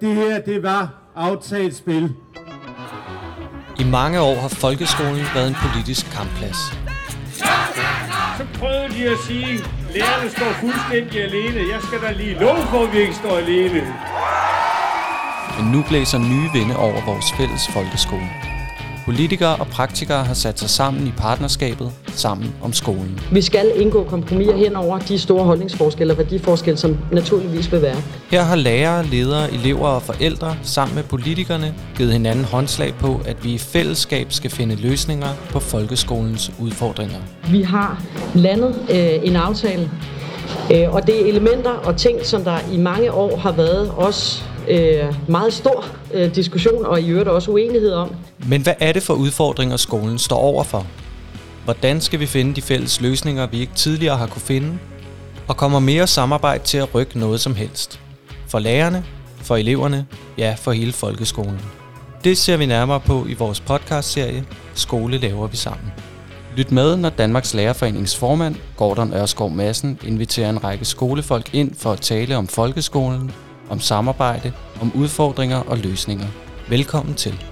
Det her, det var aftalt spil. I mange år har folkeskolen været en politisk kampplads. Så prøvede de at sige, lærerne står fuldstændig alene. Jeg skal da lige love for, at vi ikke står alene. Men nu blæser nye vinde over vores fælles folkeskole. Politikere og praktikere har sat sig sammen i partnerskabet sammen om skolen. Vi skal indgå kompromiser hen over de store holdningsforskelle og værdiforskelle, som naturligvis vil være. Her har lærere, ledere, elever og forældre sammen med politikerne givet hinanden håndslag på, at vi i fællesskab skal finde løsninger på folkeskolens udfordringer. Vi har landet øh, en aftale, øh, og det er elementer og ting, som der i mange år har været også øh, meget stor øh, diskussion og i øvrigt også uenighed om. Men hvad er det for udfordringer, skolen står overfor? Hvordan skal vi finde de fælles løsninger, vi ikke tidligere har kunne finde? Og kommer mere samarbejde til at rykke noget som helst? For lærerne, for eleverne, ja, for hele folkeskolen. Det ser vi nærmere på i vores podcastserie Skole laver vi sammen. Lyt med, når Danmarks Lærerforenings formand, Gordon Ørskov Madsen, inviterer en række skolefolk ind for at tale om folkeskolen, om samarbejde, om udfordringer og løsninger. Velkommen til.